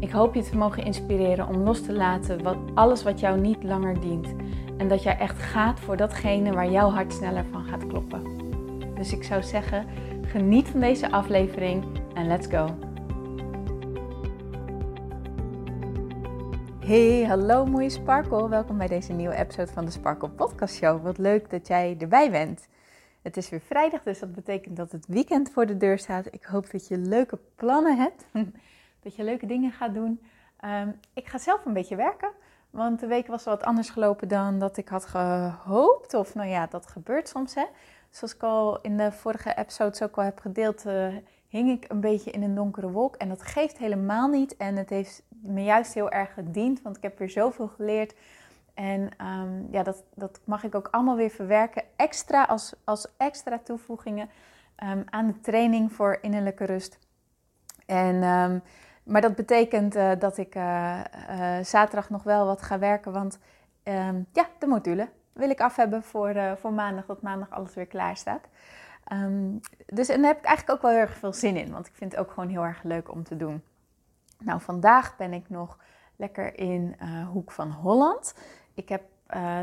Ik hoop je te mogen inspireren om los te laten wat, alles wat jou niet langer dient. En dat jij echt gaat voor datgene waar jouw hart sneller van gaat kloppen. Dus ik zou zeggen, geniet van deze aflevering en let's go. Hey, hallo mooie Sparkle. Welkom bij deze nieuwe episode van de Sparkle Podcast Show. Wat leuk dat jij erbij bent. Het is weer vrijdag, dus dat betekent dat het weekend voor de deur staat. Ik hoop dat je leuke plannen hebt. dat je leuke dingen gaat doen. Ehm, ik ga zelf een beetje werken, want de week was wat anders gelopen dan dat ik had gehoopt. Of nou ja, dat gebeurt soms hè. Zoals ik al in de vorige episodes ook al heb gedeeld, uh, hing ik een beetje in een donkere wolk. En dat geeft helemaal niet. En het heeft me juist heel erg gediend, want ik heb weer zoveel geleerd. En ehm, ja, dat, dat mag ik ook allemaal weer verwerken. Extra als, als extra toevoegingen um, aan de training voor innerlijke rust. En maar dat betekent uh, dat ik uh, uh, zaterdag nog wel wat ga werken. Want um, ja, de module wil ik af hebben voor, voor maandag. Dat maandag alles weer klaar staat. Um, dus en daar heb ik eigenlijk ook wel heel erg veel zin in. Want ik vind het ook gewoon heel erg leuk om te doen. Nou, vandaag ben ik nog lekker in Hoek van Holland. Ik heb,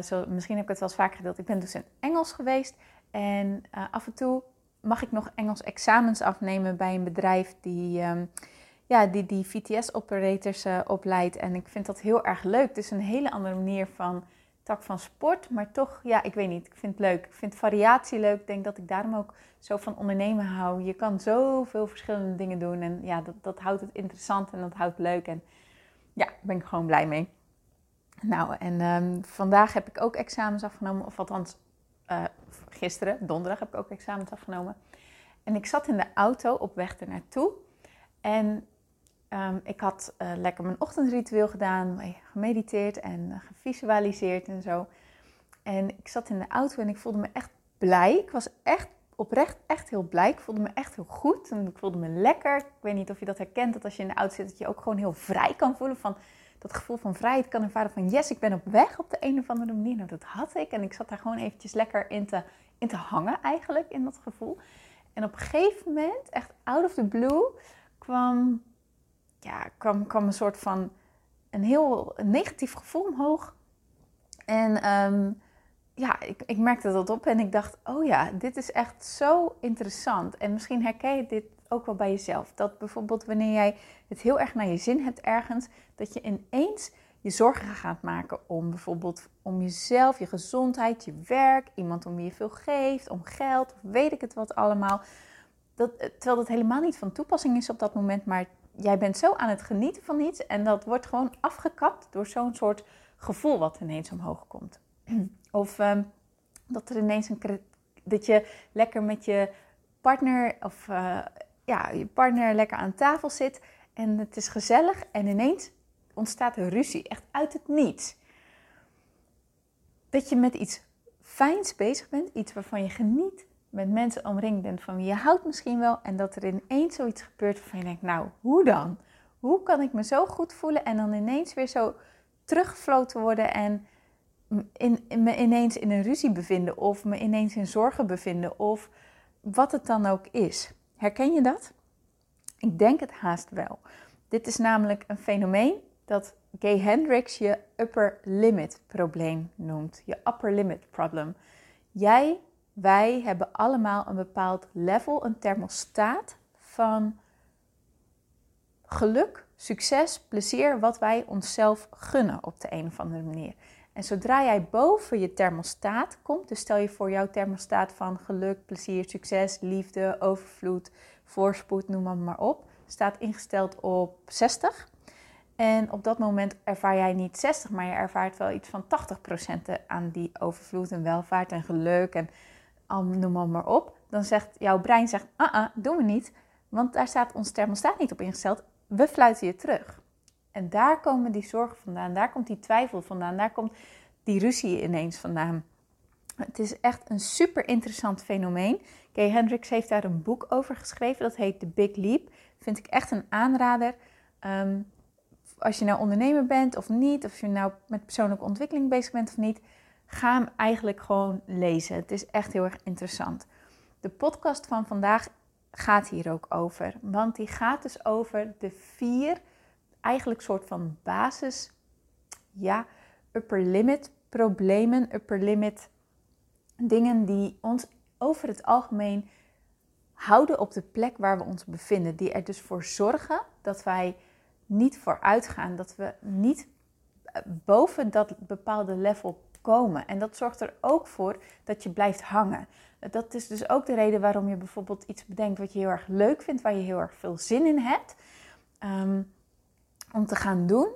zo, misschien heb ik het wel eens vaker gedeeld. Ik ben dus in Engels geweest. En af en toe mag ik nog Engels examens afnemen bij een bedrijf die... Um, ja, die, die VTS-operators eh, opleidt. En ik vind dat heel erg leuk. Het is een hele andere manier van tak van sport. Maar toch, ja, ik weet niet. Ik vind het leuk. Ik vind variatie leuk. Ik denk dat ik daarom ook zo van ondernemen hou. Je kan zoveel verschillende dingen doen. En ja, dat, dat houdt het interessant en dat houdt leuk. En ja, daar ben ik gewoon blij mee. Nou, en um, vandaag heb ik ook examens afgenomen. Of althans, uh, gisteren, donderdag, heb ik ook examens afgenomen. En ik zat in de auto op weg ernaartoe. En Um, ik had uh, lekker mijn ochtendritueel gedaan, gemediteerd en uh, gevisualiseerd en zo. En ik zat in de auto en ik voelde me echt blij. Ik was echt oprecht echt heel blij. Ik voelde me echt heel goed en ik voelde me lekker. Ik weet niet of je dat herkent, dat als je in de auto zit, dat je ook gewoon heel vrij kan voelen. Van dat gevoel van vrijheid kan ervaren van yes, ik ben op weg op de een of andere manier. Nou, dat had ik en ik zat daar gewoon eventjes lekker in te, in te hangen eigenlijk, in dat gevoel. En op een gegeven moment, echt out of the blue, kwam ja, kwam, kwam een soort van een heel negatief gevoel omhoog. En um, ja, ik, ik merkte dat op en ik dacht, oh ja, dit is echt zo interessant. En misschien herken je dit ook wel bij jezelf. Dat bijvoorbeeld wanneer jij het heel erg naar je zin hebt ergens, dat je ineens je zorgen gaat maken om bijvoorbeeld om jezelf, je gezondheid, je werk, iemand om wie je veel geeft, om geld, of weet ik het wat allemaal. Dat, terwijl dat helemaal niet van toepassing is op dat moment, maar jij bent zo aan het genieten van iets en dat wordt gewoon afgekapt door zo'n soort gevoel wat ineens omhoog komt. Of um, dat er ineens een dat je lekker met je partner of uh, ja, je partner lekker aan tafel zit en het is gezellig en ineens ontstaat er ruzie, echt uit het niets. Dat je met iets fijns bezig bent, iets waarvan je geniet, met mensen omringd bent van wie je houdt misschien wel. En dat er ineens zoiets gebeurt waarvan je denkt, nou, hoe dan? Hoe kan ik me zo goed voelen en dan ineens weer zo teruggefloten worden en in, me ineens in een ruzie bevinden of me ineens in zorgen bevinden of wat het dan ook is. Herken je dat? Ik denk het haast wel. Dit is namelijk een fenomeen dat Gay Hendricks je upper limit probleem noemt. Je upper limit problem. Jij wij hebben allemaal een bepaald level, een thermostaat van geluk, succes, plezier, wat wij onszelf gunnen op de een of andere manier. En zodra jij boven je thermostaat komt, dus stel je voor jouw thermostaat van geluk, plezier, succes, liefde, overvloed, voorspoed, noem maar, maar op, staat ingesteld op 60. En op dat moment ervaar jij niet 60, maar je ervaart wel iets van 80% aan die overvloed en welvaart en geluk en noem maar, maar op, dan zegt jouw brein, zegt, ah, uh doen we niet, want daar staat ons thermostaat niet op ingesteld, we fluiten je terug. En daar komen die zorgen vandaan, daar komt die twijfel vandaan, daar komt die ruzie ineens vandaan. Het is echt een super interessant fenomeen. Kay Hendricks heeft daar een boek over geschreven, dat heet The Big Leap. Vind ik echt een aanrader. Ehm, als je nou ondernemer bent of niet, of je nou met persoonlijke ontwikkeling bezig bent of niet, ga hem eigenlijk gewoon lezen. Het is echt heel erg interessant. De podcast van vandaag gaat hier ook over, want die gaat dus over de vier eigenlijk soort van basis, ja, upper limit problemen, upper limit dingen die ons over het algemeen houden op de plek waar we ons bevinden. Die er dus voor zorgen dat wij niet vooruit gaan, dat we niet eh, boven dat bepaalde level komen. En dat zorgt er ook voor dat je blijft hangen. Dat is dus ook de reden waarom je bijvoorbeeld iets bedenkt wat je heel erg leuk vindt, waar je heel erg veel zin in hebt. Ehm, om te gaan doen.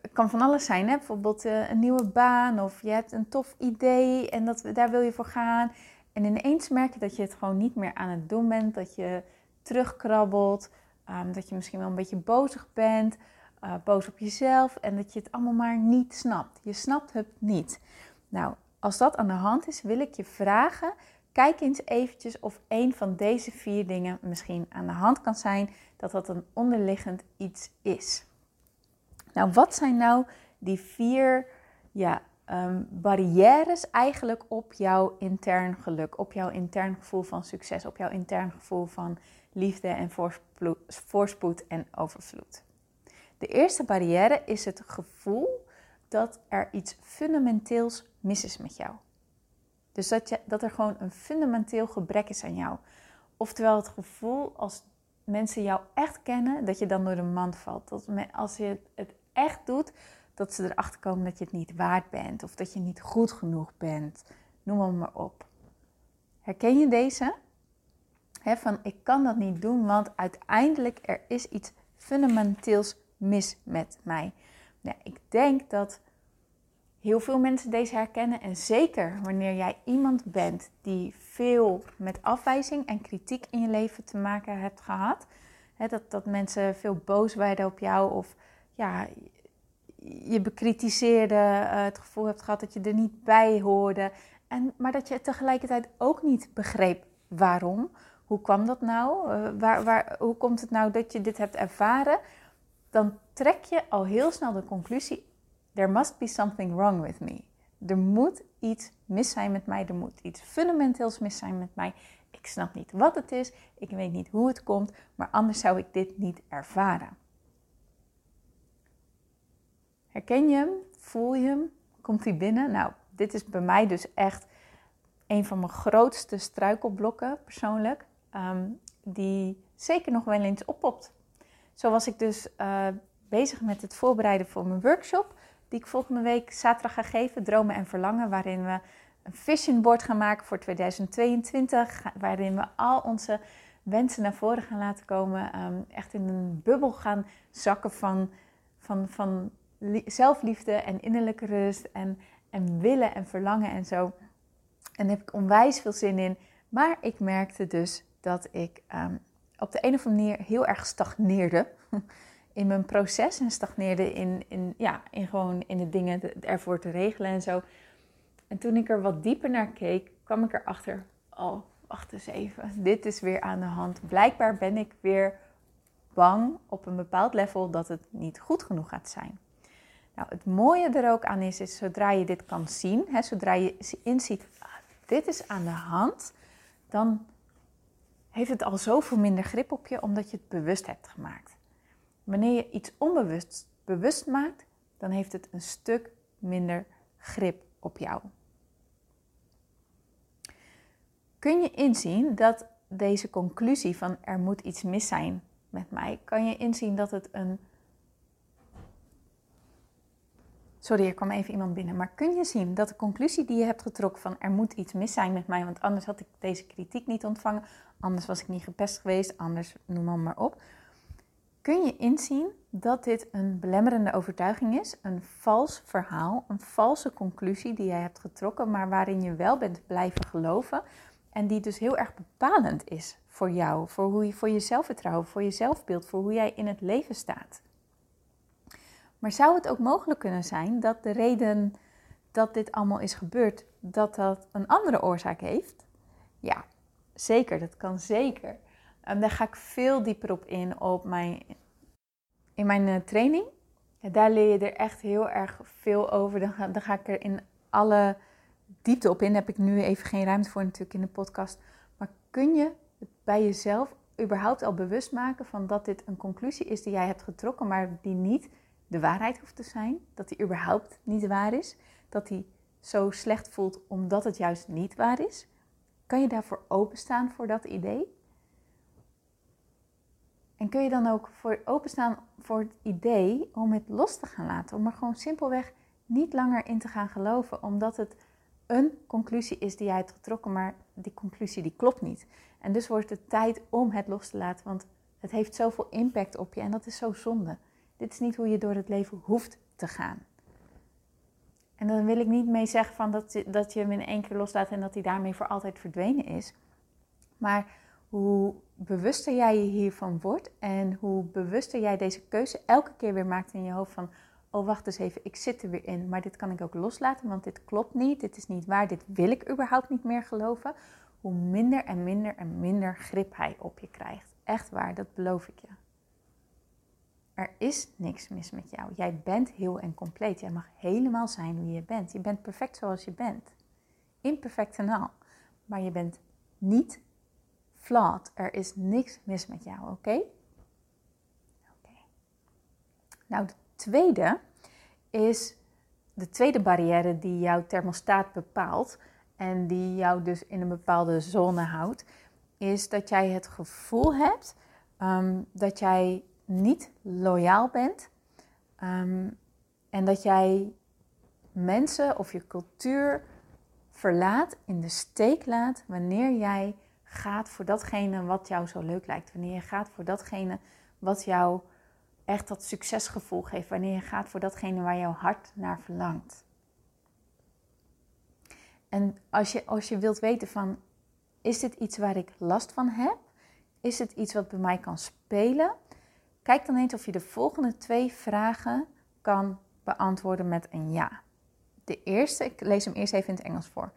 Het kan van alles zijn, hè? bijvoorbeeld uh, een nieuwe baan of je hebt een tof idee en dat, daar wil je voor gaan. En ineens merk je dat je het gewoon niet meer aan het doen bent, dat je terugkrabbelt, um, dat je misschien wel een beetje bozig bent, uh, boos op jezelf en dat je het allemaal maar niet snapt. Je snapt het niet. Nou, als dat aan de hand is, wil ik je vragen, kijk eens eventjes of een van deze vier dingen misschien aan de hand kan zijn, dat dat een onderliggend iets is. Nou, wat zijn nou die vier ja, um, barrières eigenlijk op jouw intern geluk, op jouw intern gevoel van succes, op jouw intern gevoel van liefde en voorspoed en overvloed? De eerste barrière is het gevoel dat er iets fundamenteels mis is met jou. Dus dat, je, dat er gewoon een fundamenteel gebrek is aan jou. Oftewel het gevoel als mensen jou echt kennen, dat je dan door de mand valt. Dat als je het echt doet, dat ze erachter komen dat je het niet waard bent of dat je niet goed genoeg bent. Noem maar, maar op. Herken je deze? van ik kan dat niet doen, want uiteindelijk er is iets fundamenteels mis met mij. Nou, ik denk dat heel veel mensen deze herkennen. En zeker wanneer jij iemand bent die veel met afwijzing en kritiek in je leven te maken hebt gehad. dat, dat mensen veel boos werden op jou of ja, je bekritiseerde, uh, het gevoel hebt gehad dat je er niet bij hoorde. En, maar dat je tegelijkertijd ook niet begreep waarom. Hoe kwam dat nou? Uh, waar, waar, hoe komt het nou dat je dit hebt ervaren? Dan trek je al heel snel de conclusie: there must be something wrong with me. Er moet iets mis zijn met mij. Er moet iets fundamenteels mis zijn met mij. Ik snap niet wat het is. Ik weet niet hoe het komt. Maar anders zou ik dit niet ervaren. Herken je hem? Voel je hem? Komt hij binnen? Nou, dit is bij mij dus echt een van mijn grootste struikelblokken persoonlijk. Ehm, die zeker nog wel eens oppopt. Zo was ik dus uh, bezig met het voorbereiden voor mijn workshop. Die ik volgende week zaterdag ga geven. Dromen en verlangen. Waarin we een vision board gaan maken voor 2022. Waarin we al onze wensen naar voren gaan laten komen. Um, echt in een bubbel gaan zakken van, van, van zelfliefde en innerlijke rust en, en willen en verlangen en zo. En daar heb ik onwijs veel zin in. Maar ik merkte dus dat ik um, op de een of andere manier heel erg stagneerde in mijn proces. En stagneerde in, in, ja, in gewoon in de dingen ervoor te regelen en zo. En toen ik er wat dieper naar keek, kwam ik erachter, oh, wacht eens even, dit is weer aan de hand. Blijkbaar ben ik weer bang op een bepaald level dat het niet goed genoeg gaat zijn. Nou, het mooie er ook aan is, is zodra je dit kan zien, hè, zodra je inziet, ah, dit is aan de hand, dan heeft het al zoveel minder grip op je, omdat je het bewust hebt gemaakt. Wanneer je iets onbewust bewust maakt, dan heeft het een stuk minder grip op jou. Kun je inzien dat deze conclusie van er moet iets mis zijn met mij, kan je inzien dat het een Sorry, er kwam even iemand binnen. Maar kun je zien dat de conclusie die je hebt getrokken van er moet iets mis zijn met mij, want anders had ik deze kritiek niet ontvangen, anders was ik niet gepest geweest, anders noem maar, maar op. Kun je inzien dat dit een belemmerende overtuiging is, een vals verhaal, een valse conclusie die jij hebt getrokken, maar waarin je wel bent blijven geloven en die dus heel erg bepalend is voor jou, voor, hoe je, voor je zelfvertrouwen, voor je zelfbeeld, voor hoe jij in het leven staat. Maar zou het ook mogelijk kunnen zijn dat de reden dat dit allemaal is gebeurd, dat dat een andere oorzaak heeft? Ja, zeker, dat kan zeker. Um, daar ga ik veel dieper op in op mijn, in mijn uh, training. Daar leer je er echt heel erg veel over. Dan ga, dan ga ik er in alle diepte op in. Daar heb ik nu even geen ruimte voor natuurlijk in de podcast. Maar kun je bij jezelf überhaupt al bewust maken van dat dit een conclusie is die jij hebt getrokken, maar die niet de waarheid hoeft te zijn? Dat die überhaupt niet waar is? Dat die zo slecht voelt omdat het juist niet waar is? Kan je daarvoor openstaan voor dat idee? En kun je dan ook voor openstaan voor het idee om het los te gaan laten, om er gewoon simpelweg niet langer in te gaan geloven, omdat het een conclusie is die jij hebt getrokken, maar die conclusie die klopt niet. En dus wordt het tijd om het los te laten, want het heeft zoveel impact op je en dat is zo zonde. Dit is niet hoe je door het leven hoeft te gaan. En dan wil ik niet mee zeggen van dat, dat je hem in één keer loslaat en dat hij daarmee voor altijd verdwenen is. Maar hoe bewuster jij je hiervan wordt en hoe bewuster jij deze keuze elke keer weer maakt in je hoofd van, oh wacht eens even, ik zit er weer in, maar dit kan ik ook loslaten, want dit klopt niet, dit is niet waar, dit wil ik überhaupt niet meer geloven, hoe minder en minder en minder grip hij op je krijgt. Echt waar, dat beloof ik je. Er is niks mis met jou. Jij bent heel en compleet. Jij mag helemaal zijn wie je bent. Je bent perfect zoals je bent. Imperfect en al. Maar je bent niet flawed. Er is niks mis met jou, oké? Nou, de tweede is de tweede barrière die jouw thermostaat bepaalt en die jou dus in een bepaalde zone houdt, is dat jij het gevoel hebt um, dat jij niet loyaal bent um, en dat jij mensen of je cultuur verlaat, in de steek laat wanneer jij gaat voor datgene wat jou zo leuk lijkt. Wanneer je gaat voor datgene wat jou echt dat succesgevoel geeft. Wanneer je gaat voor datgene waar jouw hart naar verlangt. En als je, als je wilt weten van, is dit iets waar ik last van heb? Is het iets wat bij mij kan spelen? Kijk dan eens of je de volgende twee vragen kan beantwoorden met een ja. De eerste, ik lees hem eerst even in het Engels voor.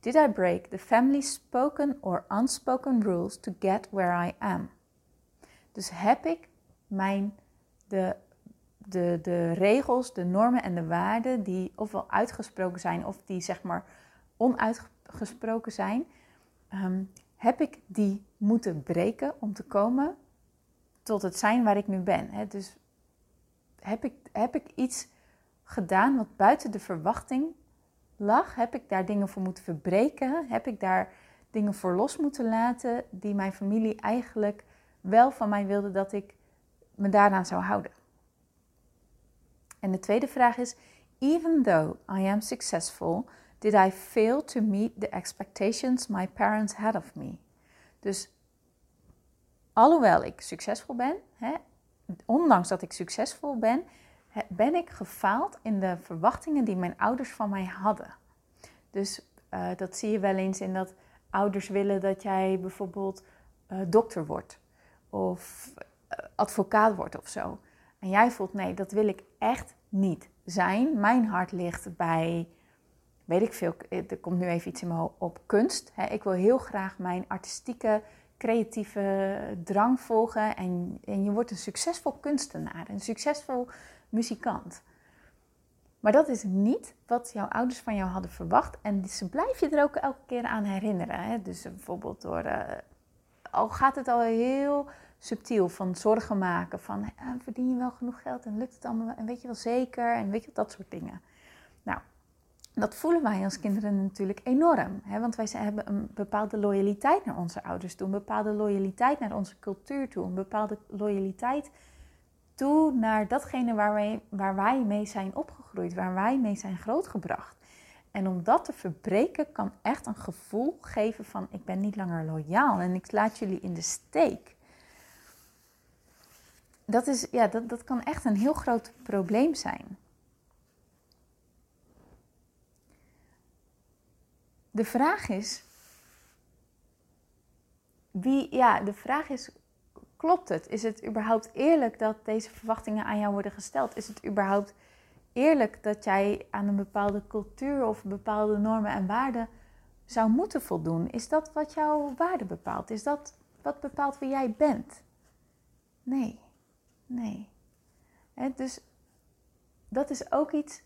Did I break the family spoken or unspoken rules to get where I am? Dus heb ik mijn, de, de, de regels, de normen en de waarden die ofwel uitgesproken zijn of die zeg maar onuitgesproken zijn, ehm, heb ik die moeten breken om te komen tot het zijn waar ik nu ben. Hè? Dus heb ik, heb ik iets gedaan wat buiten de verwachting lag? Heb ik daar dingen voor moeten verbreken? Heb ik daar dingen voor los moeten laten die mijn familie eigenlijk wel van mij wilde dat ik me daaraan zou houden? En de tweede vraag is: Even though I am successful, did I fail to meet the expectations my parents had of me? Dus alhoewel ik succesvol ben, hè, ondanks dat ik succesvol ben, ben ik gefaald in de verwachtingen die mijn ouders van mij hadden. Dus uh, dat zie je wel eens in dat ouders willen dat jij bijvoorbeeld uh, dokter wordt of uh, advocaat wordt of zo. En jij voelt nee, dat wil ik echt niet zijn. Mijn hart ligt bij, weet ik veel, er komt nu even iets in me op kunst. Ik wil heel graag mijn artistieke creatieve drang volgen en, en je wordt een succesvol kunstenaar, een succesvol muzikant. Maar dat is niet wat jouw ouders van jou hadden verwacht. En ze blijf je er ook elke keer aan herinneren. Hè? Dus bijvoorbeeld door, uh, al gaat het al heel subtiel, van zorgen maken. Van uh, verdien je wel genoeg geld en lukt het allemaal en weet je wel zeker en weet je dat soort dingen. Nou, dat voelen wij als kinderen natuurlijk enorm. Hè? Want wij hebben een bepaalde loyaliteit naar onze ouders toe, een bepaalde loyaliteit naar onze cultuur toe, een bepaalde loyaliteit toe naar datgene waar wij, waar wij mee zijn opgegroeid, waar wij mee zijn grootgebracht. En om dat te verbreken kan echt een gevoel geven van ik ben niet langer loyaal en ik laat jullie in de steek. Dat, is, ja, dat, dat kan echt een heel groot probleem zijn. De vraag is, wie, ja, de vraag is, klopt het? Is het überhaupt eerlijk dat deze verwachtingen aan jou worden gesteld? Is het überhaupt eerlijk dat jij aan een bepaalde cultuur of bepaalde normen en waarden zou moeten voldoen? Is dat wat jouw waarde bepaalt? Is dat wat bepaalt wie jij bent? Nee, nee. dus dat is ook iets.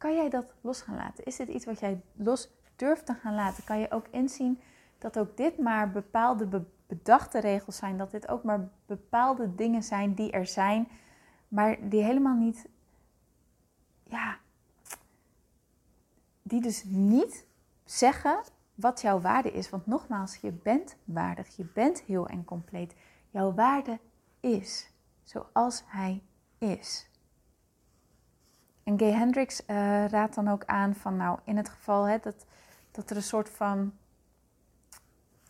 Kan jij dat los gaan laten? Is dit iets wat jij los durft te gaan laten? Kan je ook inzien dat ook dit maar bepaalde bedachte regels zijn, dat dit ook maar bepaalde dingen zijn die er zijn, maar die helemaal niet, ja, die dus niet zeggen wat jouw waarde is. Want nogmaals, je bent waardig, je bent heel en compleet. Jouw waarde is zoals hij is. En Gay Hendricks uh, raadt dan ook aan van, nou, in het geval hè, dat, dat er een soort van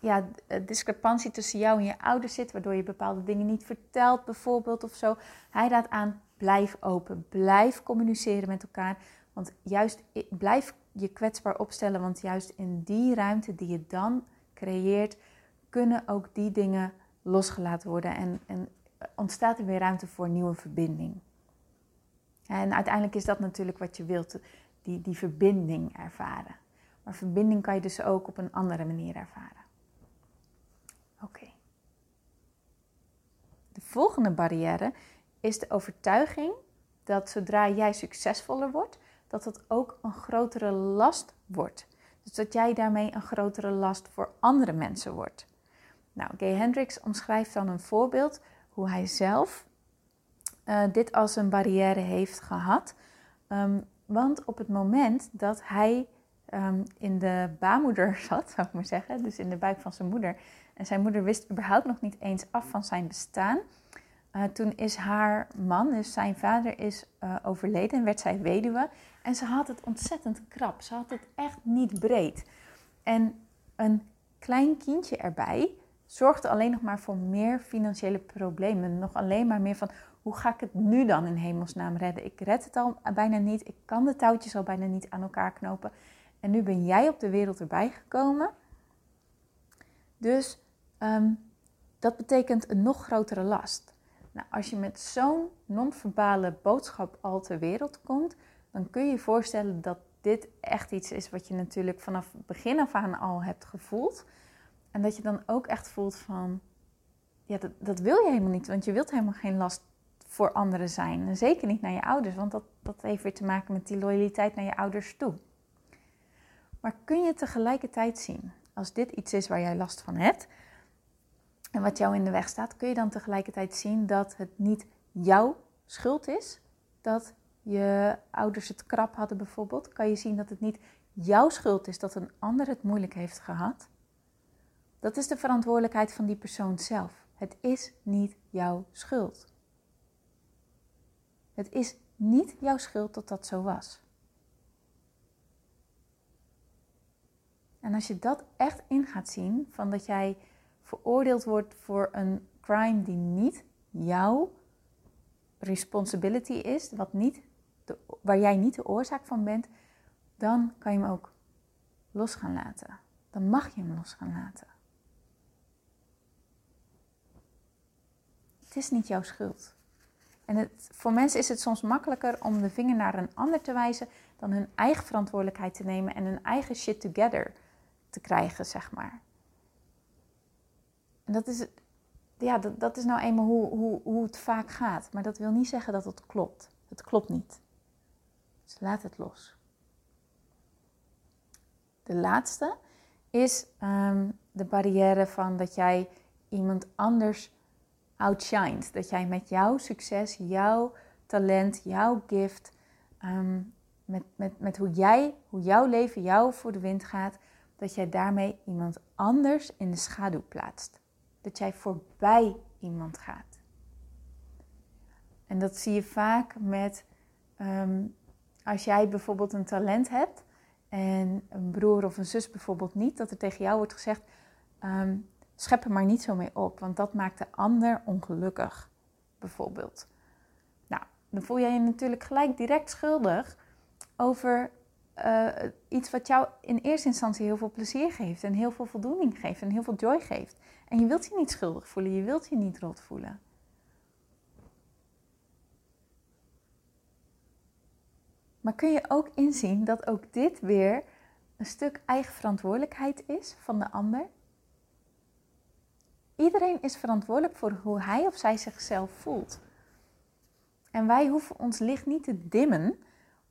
ja, discrepantie tussen jou en je ouders zit, waardoor je bepaalde dingen niet vertelt, bijvoorbeeld of zo. Hij raadt aan, blijf open, blijf communiceren met elkaar. Want juist blijf je kwetsbaar opstellen, want juist in die ruimte die je dan creëert, kunnen ook die dingen losgelaten worden en, en ontstaat er weer ruimte voor nieuwe verbinding. En uiteindelijk is dat natuurlijk wat je wilt, die, die verbinding ervaren. Maar verbinding kan je dus ook op een andere manier ervaren. Oké. De volgende barrière is de overtuiging dat zodra jij succesvoller wordt, dat het ook een grotere last wordt. Dus dat jij daarmee een grotere last voor andere mensen wordt. Nou, Gay Hendricks omschrijft dan een voorbeeld hoe hij zelf uh, dit als een barrière heeft gehad. Um, want op het moment dat hij um, in de baarmoeder zat, zou ik maar zeggen, dus in de buik van zijn moeder, en zijn moeder wist überhaupt nog niet eens af van zijn bestaan. Uh, toen is haar man, dus zijn vader, is uh, overleden en werd zij weduwe. En ze had het ontzettend krap. Ze had het echt niet breed. En een klein kindje erbij zorgde alleen nog maar voor meer financiële problemen. Nog alleen maar meer van hoe ga ik het nu dan in hemelsnaam redden? Ik red het al bijna niet. Ik kan de touwtjes al bijna niet aan elkaar knopen. En nu ben jij op de wereld erbij gekomen. Dus um, dat betekent een nog grotere last. Nou, als je met zo'n non-verbale boodschap al ter wereld komt, dan kun je je voorstellen dat dit echt iets is wat je natuurlijk vanaf begin af aan al hebt gevoeld. En dat je dan ook echt voelt van, ja, dat, dat wil je helemaal niet, want je wilt helemaal geen last voor anderen zijn. En zeker niet naar je ouders, want dat, dat heeft weer te maken met die loyaliteit naar je ouders toe. Maar kun je tegelijkertijd zien, als dit iets is waar jij last van hebt en wat jou in de weg staat, kun je dan tegelijkertijd zien dat het niet jouw schuld is dat je ouders het krap hadden bijvoorbeeld? Kan je zien dat het niet jouw schuld is dat een ander het moeilijk heeft gehad? Dat is de verantwoordelijkheid van die persoon zelf. Het is niet jouw schuld. Het is niet jouw schuld dat dat zo was. En als je dat echt in gaat zien, van dat jij veroordeeld wordt voor een crime die niet jouw responsibility is, wat niet waar jij niet de oorzaak van bent, dan kan je hem ook los gaan laten. Dan mag je hem los gaan laten. Het is niet jouw schuld. En het, voor mensen is het soms makkelijker om de vinger naar een ander te wijzen dan hun eigen verantwoordelijkheid te nemen en hun eigen shit together te krijgen, zeg maar. En dat is, ja, dat, dat is nou eenmaal hoe, hoe, hoe het vaak gaat. Maar dat wil niet zeggen dat het klopt. Het klopt niet. Dus laat het los. De laatste is um, de barrière van dat jij iemand anders outshined. Dat jij met jouw succes, jouw talent, jouw gift, um, met, met, met hoe, jij, hoe jouw leven jou voor de wind gaat, dat jij daarmee iemand anders in de schaduw plaatst. Dat jij voorbij iemand gaat. En dat zie je vaak met um, als jij bijvoorbeeld een talent hebt en een broer of een zus bijvoorbeeld niet, dat er tegen jou wordt gezegd: um, schep er maar niet zo mee op, want dat maakt de ander ongelukkig, bijvoorbeeld. Nou, dan voel jij je natuurlijk gelijk direct schuldig over uh, iets wat jou in eerste instantie heel veel plezier geeft en heel veel voldoening geeft en heel veel joy geeft. En je wilt je niet schuldig voelen, je wilt je niet rot voelen. Maar kun je ook inzien dat ook dit weer een stuk eigen verantwoordelijkheid is van de ander? Iedereen is verantwoordelijk voor hoe hij of zij zichzelf voelt. En wij hoeven ons licht niet te dimmen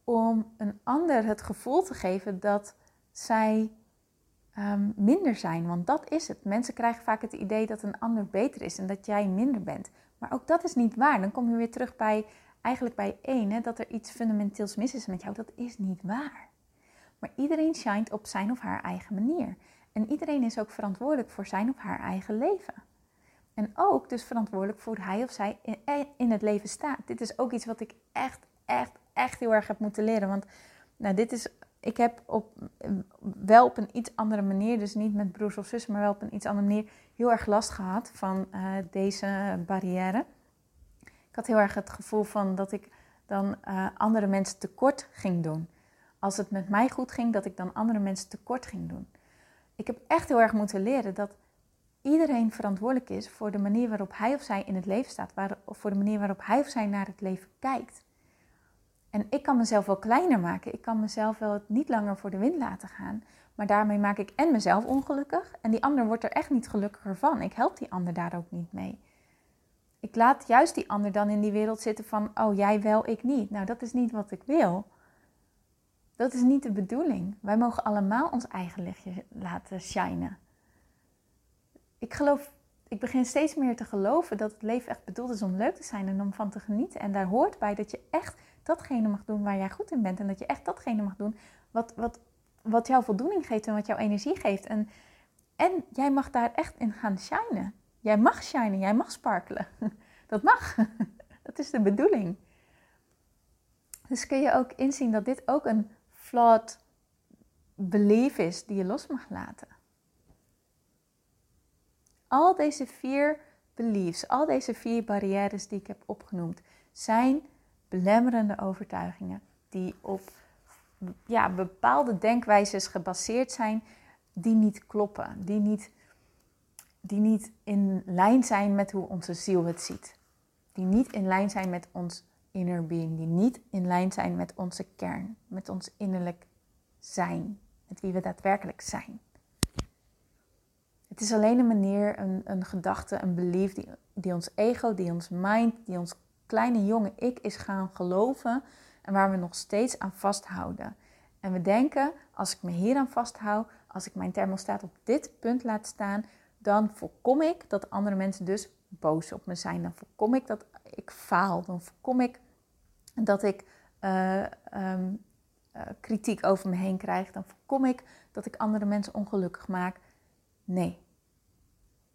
om een ander het gevoel te geven dat zij um, minder zijn. Want dat is het. Mensen krijgen vaak het idee dat een ander beter is en dat jij minder bent. Maar ook dat is niet waar. Dan kom je weer terug bij eigenlijk bij één, hè, dat er iets fundamenteels mis is met jou. Dat is niet waar. Maar iedereen shined op zijn of haar eigen manier. En iedereen is ook verantwoordelijk voor zijn of haar eigen leven. En ook dus verantwoordelijk voor hij of zij in het leven staat. Dit is ook iets wat ik echt, echt, echt heel erg heb moeten leren. Want nou, dit is ik heb op, wel op een iets andere manier, dus niet met broers of zussen, maar wel op een iets andere manier, heel erg last gehad van uh, deze barrière. Ik had heel erg het gevoel van dat ik dan andere mensen tekort ging doen. Als het met mij goed ging, dat ik dan andere mensen tekort ging doen. Ik heb echt heel erg moeten leren dat iedereen verantwoordelijk is voor de manier waarop hij of zij in het leven staat, waar, of voor de manier waarop hij of zij naar het leven kijkt. En ik kan mezelf wel kleiner maken. Ik kan mezelf wel niet langer voor de wind laten gaan. Maar daarmee maak ik en mezelf ongelukkig. En die ander wordt er echt niet gelukkiger van. Ik help die ander daar ook niet mee. Ik laat juist die ander dan in die wereld zitten van, oh jij wel, ik niet. Nou, dat is niet wat ik wil. Dat is niet de bedoeling. Wij mogen allemaal ons eigen lichtje laten shinen. Ik geloof, ik begin steeds meer te geloven dat het leven echt bedoeld is om leuk te zijn en om van te genieten. En daar hoort bij dat je echt datgene mag doen waar jij goed in bent. En dat je echt datgene mag doen wat, wat, wat jou voldoening geeft en wat jou energie geeft. En, en jij mag daar echt in gaan shinen. Jij mag shinen, jij mag sparkelen. Dat mag. Dat is de bedoeling. Dus kun je ook inzien dat dit ook een flawed belief is die je los mag laten. Al deze vier beliefs, al deze vier barrières die ik heb opgenoemd, zijn belemmerende overtuigingen die op ja, bepaalde denkwijzes gebaseerd zijn die niet kloppen, die niet, die niet in lijn zijn met hoe onze ziel het ziet, die niet in lijn zijn met ons inner being, die niet in lijn zijn met onze kern, met ons innerlijk zijn, met wie we daadwerkelijk zijn. Het is alleen een manier, een, een gedachte, een belief die, die ons ego, die ons mind, die ons kleine jonge ik is gaan geloven en waar we nog steeds aan vasthouden. En we denken, als ik me hier aan vasthoud, als ik mijn thermostaat op dit punt laat staan, dan voorkom ik dat andere mensen dus boos op me zijn. Dan voorkom ik dat ik faal. Dan voorkom ik dat ik uh, um, uh, kritiek over me heen krijg. Dan voorkom ik dat ik andere mensen ongelukkig maak. Nee,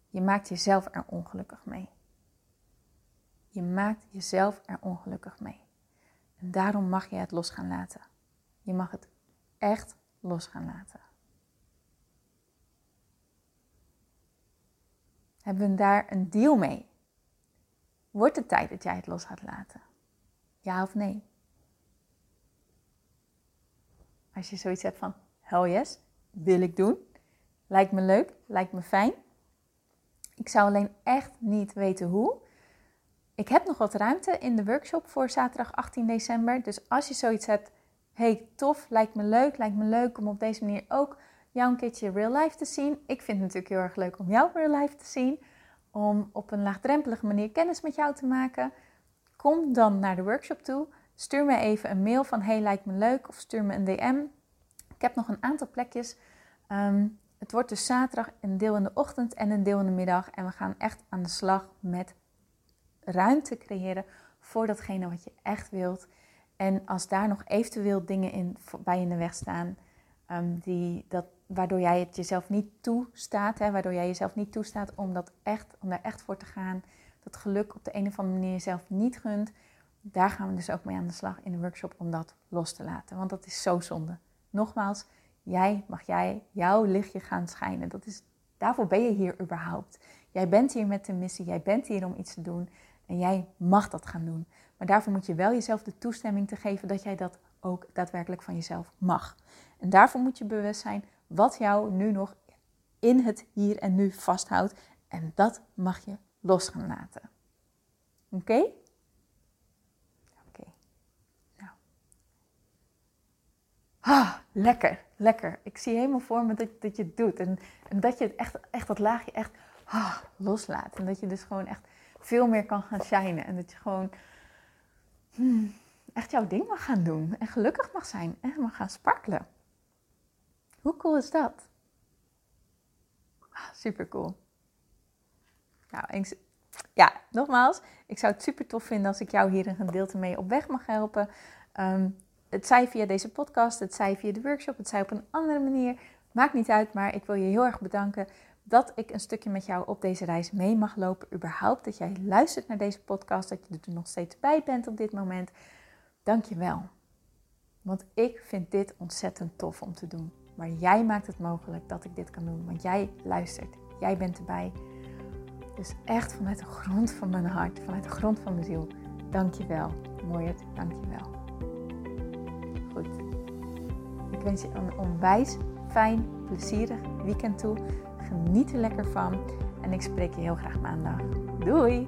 je maakt jezelf er ongelukkig mee. Je maakt jezelf er ongelukkig mee. En daarom mag je het los gaan laten. Je mag het echt los gaan laten. Hebben we daar een deal mee? Wordt het tijd dat jij het los gaat laten? Ja of nee? Als je zoiets hebt van, hell yes, wil ik doen. Lijkt me leuk, lijkt me fijn. Ik zou alleen echt niet weten hoe. Ik heb nog wat ruimte in de workshop voor zaterdag 18 december. Dus als je zoiets hebt, hey tof, lijkt me leuk, lijkt me leuk om op deze manier ook jou een keertje real life te zien. Ik vind het natuurlijk heel erg leuk om jou real life te zien. Om op een laagdrempelige manier kennis met jou te maken. Kom dan naar de workshop toe. Stuur me even een mail van hey lijkt me leuk of stuur me een DM. Ik heb nog een aantal plekjes. Ehm, het wordt dus zaterdag een deel in de ochtend en een deel in de middag. En we gaan echt aan de slag met ruimte creëren voor datgene wat je echt wilt. En als daar nog eventueel dingen in, bij in de weg staan, um, die, dat, waardoor jij het jezelf niet toestaat, hè, waardoor jij jezelf niet toestaat om, dat echt, om daar echt voor te gaan, dat geluk op de een of andere manier jezelf niet gunt, daar gaan we dus ook mee aan de slag in de workshop om dat los te laten. Want dat is zo zonde. Nogmaals, jij mag jij jouw lichtje gaan schijnen. Dat is, daarvoor ben je hier überhaupt. Jij bent hier met de missie, jij bent hier om iets te doen. En jij mag dat gaan doen. Maar daarvoor moet je wel jezelf de toestemming te geven dat jij dat ook daadwerkelijk van jezelf mag. En daarvoor moet je bewust zijn wat jou nu nog in het hier en nu vasthoudt En dat mag je los gaan laten. Oké? Oké. Nou. Ah, lekker, lekker. Ik zie helemaal voor me dat, dat je het doet. En, en dat je echt, echt dat laagje echt ah, loslaat. En dat je dus gewoon echt veel meer kan gaan shinen. En dat je gewoon hmm, echt jouw ding mag gaan doen. En gelukkig mag zijn. En mag gaan sparkelen. Hoe cool is dat? Ah, super cool. Nou, ja, nogmaals, ik zou het super tof vinden als ik jou hier een gedeelte mee op weg mag helpen. Ehm, het zij via deze podcast, het zij via de workshop, het zij op een andere manier. Maakt niet uit, maar ik wil je heel erg bedanken dat ik een stukje met jou op deze reis mee mag lopen. Überhaupt dat jij luistert naar deze podcast, dat je er nog steeds bij bent op dit moment. Dank je wel. Want ik vind dit ontzettend tof om te doen. Maar jij maakt het mogelijk dat ik dit kan doen. Want jij luistert. Jij bent erbij. Dus echt vanuit de grond van mijn hart, vanuit de grond van mijn ziel. Dank je wel. Mooiert, dank je wel. Goed. Ik wens je een onwijs fijn, plezierig weekend toe. Geniet er lekker van. En ik spreek je heel graag maandag. Doei!